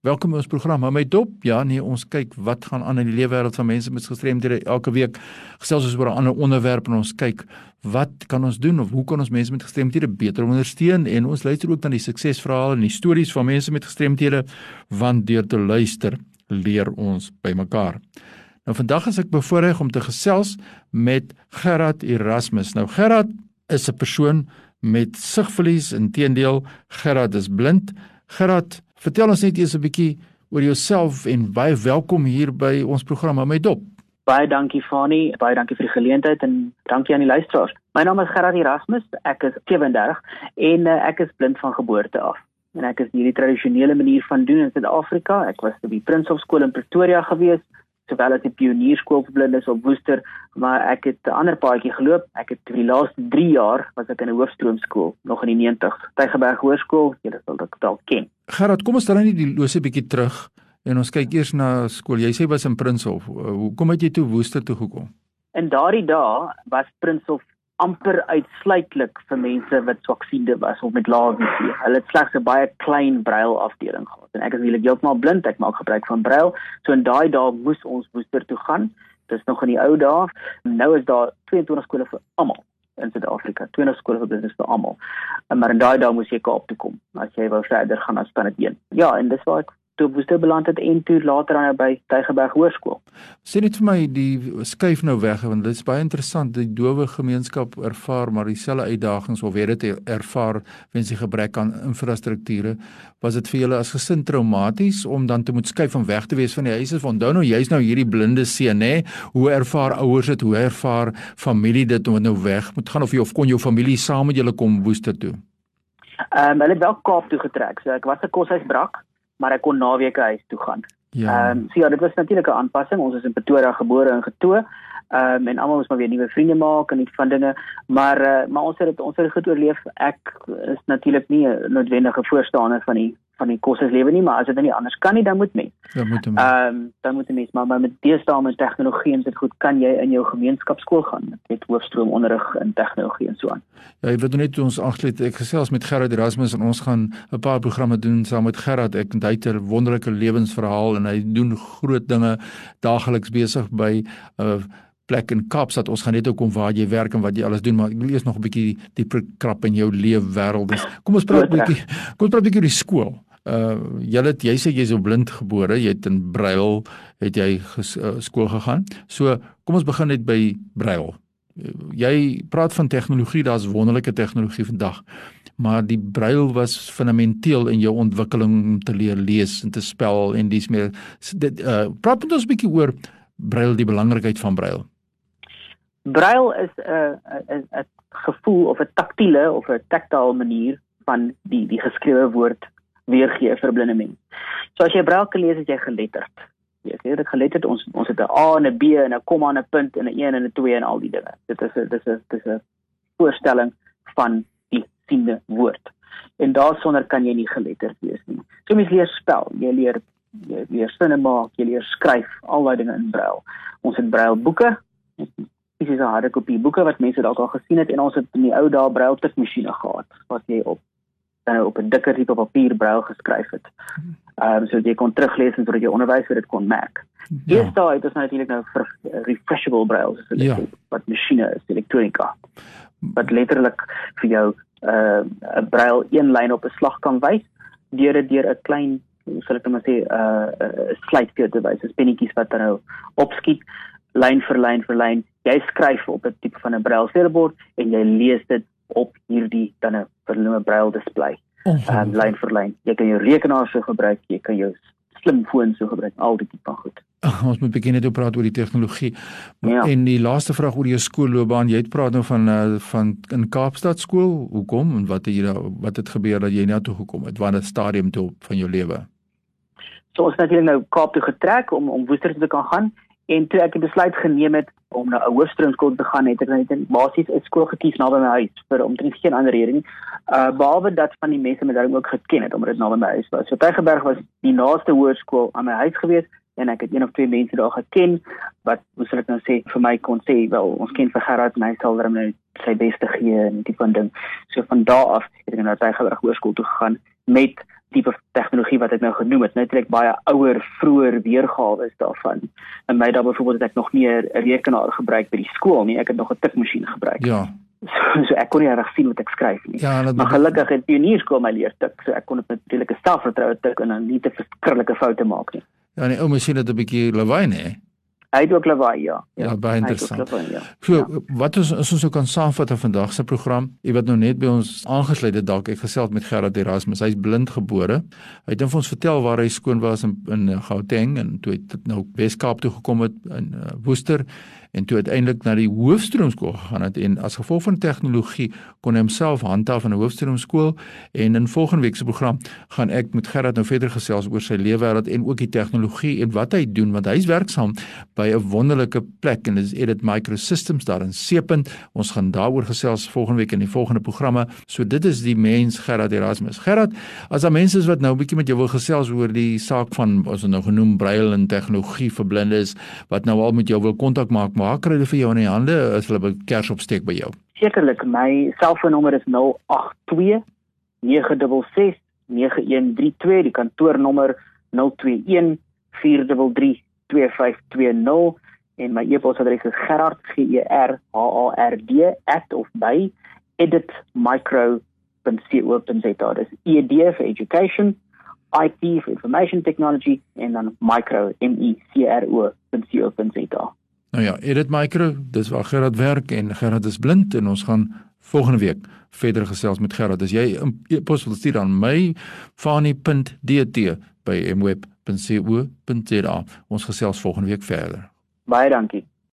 Welkom by ons program. Hou my dop. Ja, nee, ons kyk wat gaan aan in die lewe wêreld van mense met gestremdhede elke week. Gesels ons oor 'n ander onderwerp en ons kyk wat kan ons doen of hoe kan ons mense met gestremdhede beter ondersteun en ons luister ook na die suksesverhale en die stories van mense met gestremdhede want deur te luister leer ons by mekaar. Nou vandag is ek bevoorreg om te gesels met Gerard Erasmus. Nou Gerard is 'n persoon met sigverlies. Inteendeel, Gerard is blind. Gerard Vertel ons net eers 'n bietjie oor jouself en baie welkom hier by ons program met my dop. Baie dankie Fani, baie dankie vir die geleentheid en dankie aan die luisteraars. My naam is Gerard Erasmus, ek is 37 en uh, ek is blind van geboorte af. En ek is hierdie tradisionele manier van doen in Suid-Afrika. Ek was by Prince of School in Pretoria gewees sowel as die pionierskool vir blindes op Woester, maar ek het 'n ander paadjie geloop. Ek het die laaste 3 jaar was ek in 'n hoofstroomskool, nog in die 90s, Tygerberg Hoërskool, julle sal dit dalk ken. Gerard, kom ons dan net die lose bietjie terug en ons kyk eers na skool. Jy sê was in Prinshof. Hoekom het jy toe Woester toe gekom? In daardie dae was Prinshof amper uitsluitlik vir mense wat swaksiende was of met lae visie. Hulle het slegs 'n baie klein brail afdeling gehad. En ek is eintlik heeltemal blind. Ek maak gebruik van brail. So in daai dae moes ons booster toe gaan. Dis nog in die ou dae. Nou is daar 22 skole vir almal in Suid-Afrika. 20 skole vir business vir almal. Maar in daai dae moes jy Kaap toe kom as jy wou verder gaan as dan dit een. Ja, en dis waar ek toe Woester beland het en toe later dan by Tygerberg Hoërskool. Sê net vir my die skuif nou weg want dit is baie interessant. Die dowe gemeenskap ervaar maar dieselfde uitdagings of weet dit ervaar wens die gebrek aan infrastrukture. Was dit vir julle as gesin traumaties om dan te moet skuif om weg te wees van die huis is onthou nou jy's nou hierdie blinde seun nê hoe ervaar ouers dit? Hoe ervaar familie dit om nou weg moet gaan? Of jy of kon jou familie saam met julle kom Woester toe? Ehm um, hulle het wel Kaap toe getrek so ek was 'n koshuisbrak maar ek kon naweke huis toe gaan. Ja. Ehm um, so ja, dit was natuurlik 'n aanpassing. Ons is in Pretoria gebore en getoe. Ehm um, en almal moes maar weer nuwe vriende maak en iets van dinge, maar uh, maar ons het dit ons het dit goed oorleef. Ek is natuurlik nie 'n noodwendige voorstander van die van die kosses lewe nie, maar as dit nie anders kan nie, dan moet mens. Dan moet mens. Ehm um, dan moet mens maar, maar met deesdae met tegnologie en dit goed kan jy in jou gemeenskapskool gaan met hoofstroom onderrig in tegnologie en so aan. Ja, ek wil net ons aansluit. Ek gesels met Gerard Erasmus en ons gaan 'n paar programme doen saam met Gerard. Ek het 'n wonderlike lewensverhaal en hy doen groot dinge daagliks besig by uh, plek in Kaapstad. Ons gaan net ook kom waar jy werk en wat jy alles doen, maar ek wil eers nog 'n bietjie dieper krap in jou lewe wêreld. Kom ons praat 'n bietjie. Kom ons praat 'n bietjie oor die skool uh het jy sê jy's so blind gebore, jy het in Braille het jy ges, uh, skool gegaan. So kom ons begin net by Braille. Uh, jy praat van tegnologie, daar's wonderlike tegnologie vandag. Maar die Braille was fundamenteel in jou ontwikkeling om te leer lees en te spel en dis meer dit uh praat met ons 'n bietjie oor Braille, die belangrikheid van Braille. Braille is 'n uh, 'n gevoel of 'n taktiele of 'n tactile manier van die die geskrewe woord weergee vir 'n blinde mens. So as jy braille kan lees, is jy geletterd. Jy sê dit geletterd ons ons het 'n A en 'n B en 'n komma en 'n punt en 'n 1 en 'n 2 en al die dinge. Dit is 'n dis 'n dis 'n voorstelling van die siende woord. En daarsonder kan jy nie geletterd wees nie. So mens leer spel, jy leer jy leer sinne maak, jy leer skryf, al daai dinge in braille. Ons het braille boeke. Dis is 'n harde kopie boeke wat mense dalk al gesien het en ons het in die ou dae braille tikmasjiene gehad wat jy op dan op 'n dikker tipe papier braille geskryf het. Ehm um, so jy kon teruglees en sodat jy onderwyser dit kon merk. Ja. Eers daai het ons natuurlik nou vir refreshable braille so dit ja. wat masjiene is, elektronika. Wat letterlik vir jou 'n uh, 'n braille een lyn op 'n slag kan wys deur dit deur 'n klein hoe sal ek net sê 'n uh, slytjie te wys, 'n pennetjies wat dan nou opskiet lyn vir lyn vir lyn. Jy skryf op 'n tipe van 'n braille sterbord en jy lees dit op hierdie dan 'n vernoemde braille display. Ehm um, lyn vir lyn. Jy kan jou rekenaar so gebruik, jy kan jou slimfoon so gebruik, al die tipe van goed. Ach, ons moet begin net oor praat oor die tegnologie. Ja. En die laaste vraag oor jou skoolloopbaan, jy het praat nou van uh, van in Kaapstad skool. Hoekom en wat het jy nou wat het gebeur dat jy na toe gekom het? 'n stadium toe van jou lewe? So ons het natuurlik nou Kaap toe getrek om om Woester te kan gaan en toe ek die besluit geneem het om na 'n hoofstroomskool te gaan het ek net basies 'n skool gekies naby my huis vir om drie geen ander rede nie. Uh behalwe dat van die mense met hulle ook geken het omdat dit naby my huis was. So Tygerberg was die naaste hoërskool aan my huis gewees en ek het een of twee mense daar geken wat hoe sal ek nou sê vir my kon sê wel ons ken vir Gerard en hy sal hom nou sy beste gee en die van ding. So van daar af het ek na Tygerberg hoërskool toe gegaan met tipe tegnologie wat ek nou genoem het, net ek baie ouer vroeër weergawe is daarvan. En my daar byvoorbeeld het ek nog nie 'n rekenaar gebruik by die skool nie, ek het nog 'n tikmasjien gebruik. Ja. So, so ek kon nie reg sien wat ek skryf nie. Ja, maar gelukkig het pionierskool my leer tik, so ek kon dit met redelike selfvertroue tik en dan nie te verskriklike foute maak nie. Ja, die ou masjien het 'n bietjie lawaai, nee. Hy het ook lawaai, ja. Ja, ja baie interessant. Lawaai, ja. So, ja. wat ons as ons so kan saamvat van vandag se program, jy wat nou net by ons aangesluit het dalk ek gesels met Gerard Erasmus. Hy's blind gebore. Hy het vir ons vertel waar hy skoon was in in Gauteng en toe hy nou Weskaap toe gekom het in uh, Woester en toe uiteindelik na die hoofstroomskool gegaan het en as gevolg van tegnologie kon hy homself handhaaf in 'n hoofstroomskool en in volgende week se program gaan ek met Gerard nou verder gesels oor sy lewenswêreld en ook die tegnologie en wat hy doen want hy is werksaam by 'n wonderlike plek. En dit is Edit Microsystems daar in Seepunt. Ons gaan daaroor gesels volgende week in die volgende programme. So dit is die mens Gerard Erasmus. Gerard as daar mense is wat nou 'n bietjie met jou wil gesels oor die saak van ons het nou genoem braille en tegnologie vir blindes wat nou al met jou wil kontak maak waar kry hulle vir jou in die hande as hulle 'n kers opsteek by jou? Sekerlik, my selfoonnommer is 082 966 9132, die kantoornommer 021 433 2520 en my e-posadres is gerard g e r h a r d @ of by editmicro.co.za. Dis e d vir education, IT vir information technology en dan micro m e c r o.co.za. Nou ja, Edit Micro, dis waar Gerard werk en Gerard is blind en ons gaan volgende week verder gesels met Gerard. As jy 'n e-pos wil stuur aan my fani.dt by mweb.co.za. Ons gesels volgende week verder. Baie dankie.